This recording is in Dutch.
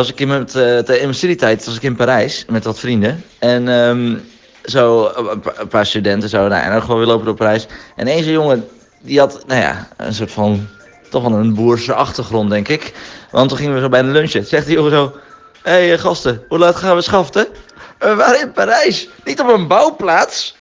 was ik in, met, eh, in mijn studietijd was ik in Parijs met wat vrienden. En ehm, zo, een paar studenten zo. Nou, en dan gewoon weer lopen door Parijs. En één zo'n jongen, die had, nou ja, een soort van... Toch wel een boerse achtergrond, denk ik. Want toen gingen we zo bij de lunchen. Zegt die jongen zo... Hé hey, gasten, hoe laat gaan we schaften? We waren in Parijs, niet op een bouwplaats.